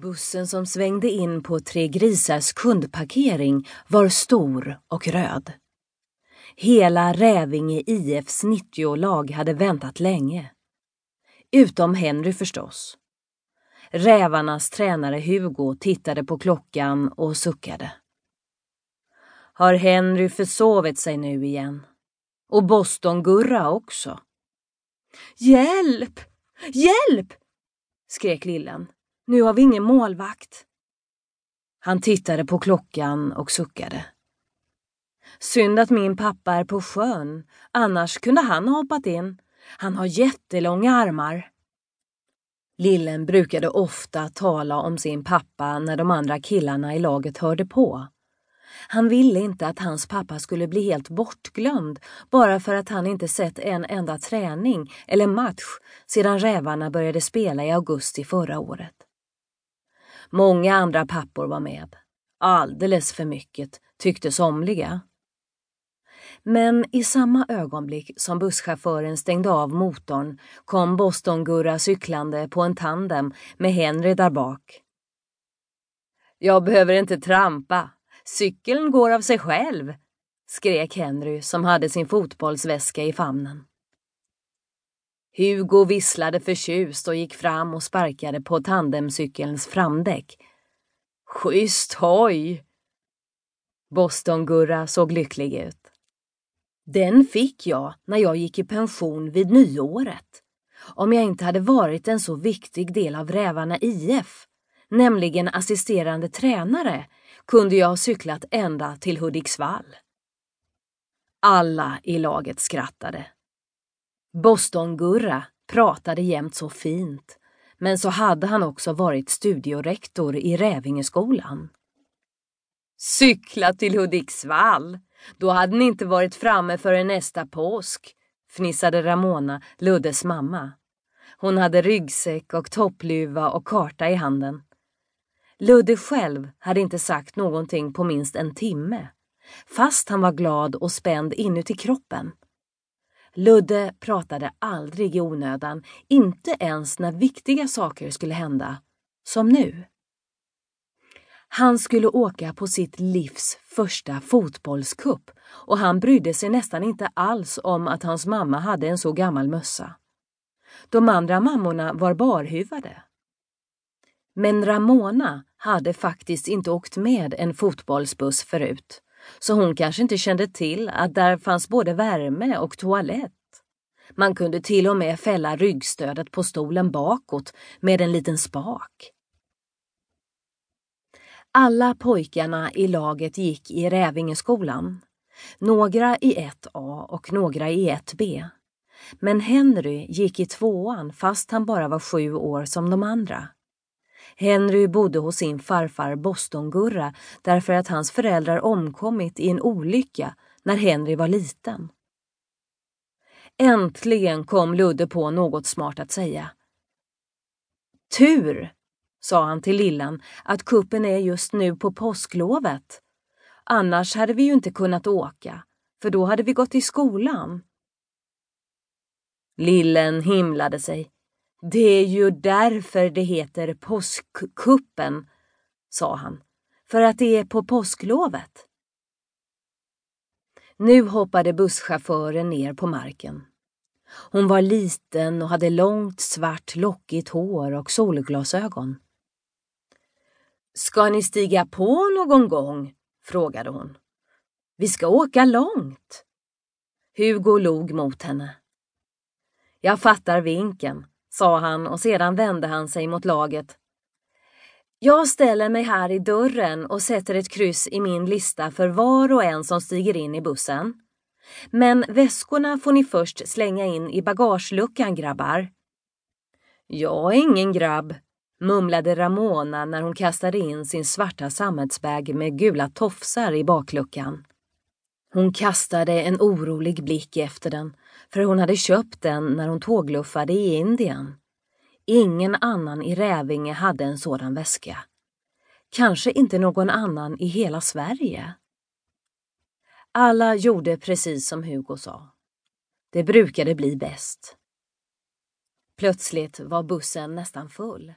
Bussen som svängde in på Tre Grisars kundparkering var stor och röd. Hela Rävinge IFs 90-lag hade väntat länge. Utom Henry förstås. Rävarnas tränare Hugo tittade på klockan och suckade. Har Henry försovit sig nu igen? Och Boston-Gurra också? Hjälp! Hjälp! skrek lillen. Nu har vi ingen målvakt. Han tittade på klockan och suckade. Synd att min pappa är på sjön, annars kunde han ha hoppat in. Han har jättelånga armar. Lillen brukade ofta tala om sin pappa när de andra killarna i laget hörde på. Han ville inte att hans pappa skulle bli helt bortglömd bara för att han inte sett en enda träning eller match sedan rävarna började spela i augusti förra året. Många andra pappor var med. Alldeles för mycket, tyckte somliga. Men i samma ögonblick som busschauffören stängde av motorn kom Bostongurra cyklande på en tandem med Henry där bak. Jag behöver inte trampa. Cykeln går av sig själv, skrek Henry som hade sin fotbollsväska i famnen. Hugo visslade förtjust och gick fram och sparkade på tandemcykelns framdäck. Schysst hoj! Boston-Gurra såg lycklig ut. Den fick jag när jag gick i pension vid nyåret. Om jag inte hade varit en så viktig del av Rävarna IF, nämligen assisterande tränare, kunde jag ha cyklat ända till Hudiksvall. Alla i laget skrattade. Boston-Gurra pratade jämt så fint, men så hade han också varit studiorektor i Rävingeskolan. Cykla till Hudiksvall! Då hade ni inte varit framme förrän nästa påsk, fnissade Ramona, Luddes mamma. Hon hade ryggsäck och toppluva och karta i handen. Ludde själv hade inte sagt någonting på minst en timme, fast han var glad och spänd inuti kroppen. Ludde pratade aldrig i onödan, inte ens när viktiga saker skulle hända, som nu. Han skulle åka på sitt livs första fotbollskupp och han brydde sig nästan inte alls om att hans mamma hade en så gammal mössa. De andra mammorna var barhuvade. Men Ramona hade faktiskt inte åkt med en fotbollsbuss förut, så hon kanske inte kände till att där fanns både värme och toalett. Man kunde till och med fälla ryggstödet på stolen bakåt med en liten spak. Alla pojkarna i laget gick i Rävingeskolan. Några i 1A och några i 1B. Men Henry gick i tvåan fast han bara var sju år som de andra. Henry bodde hos sin farfar Bostongurra därför att hans föräldrar omkommit i en olycka när Henry var liten. Äntligen kom Ludde på något smart att säga. Tur, sa han till lillan, att kuppen är just nu på påsklovet. Annars hade vi ju inte kunnat åka, för då hade vi gått i skolan. Lillen himlade sig. Det är ju därför det heter påskkuppen, sa han, för att det är på påsklovet. Nu hoppade busschauffören ner på marken. Hon var liten och hade långt svart lockigt hår och solglasögon. Ska ni stiga på någon gång? frågade hon. Vi ska åka långt. Hugo log mot henne. Jag fattar vinken, sa han och sedan vände han sig mot laget. Jag ställer mig här i dörren och sätter ett kryss i min lista för var och en som stiger in i bussen. Men väskorna får ni först slänga in i bagageluckan, grabbar. Jag är ingen grabb, mumlade Ramona när hon kastade in sin svarta sammetsbag med gula tofsar i bakluckan. Hon kastade en orolig blick efter den, för hon hade köpt den när hon tågluffade i Indien. Ingen annan i Rävinge hade en sådan väska. Kanske inte någon annan i hela Sverige. Alla gjorde precis som Hugo sa. Det brukade bli bäst. Plötsligt var bussen nästan full.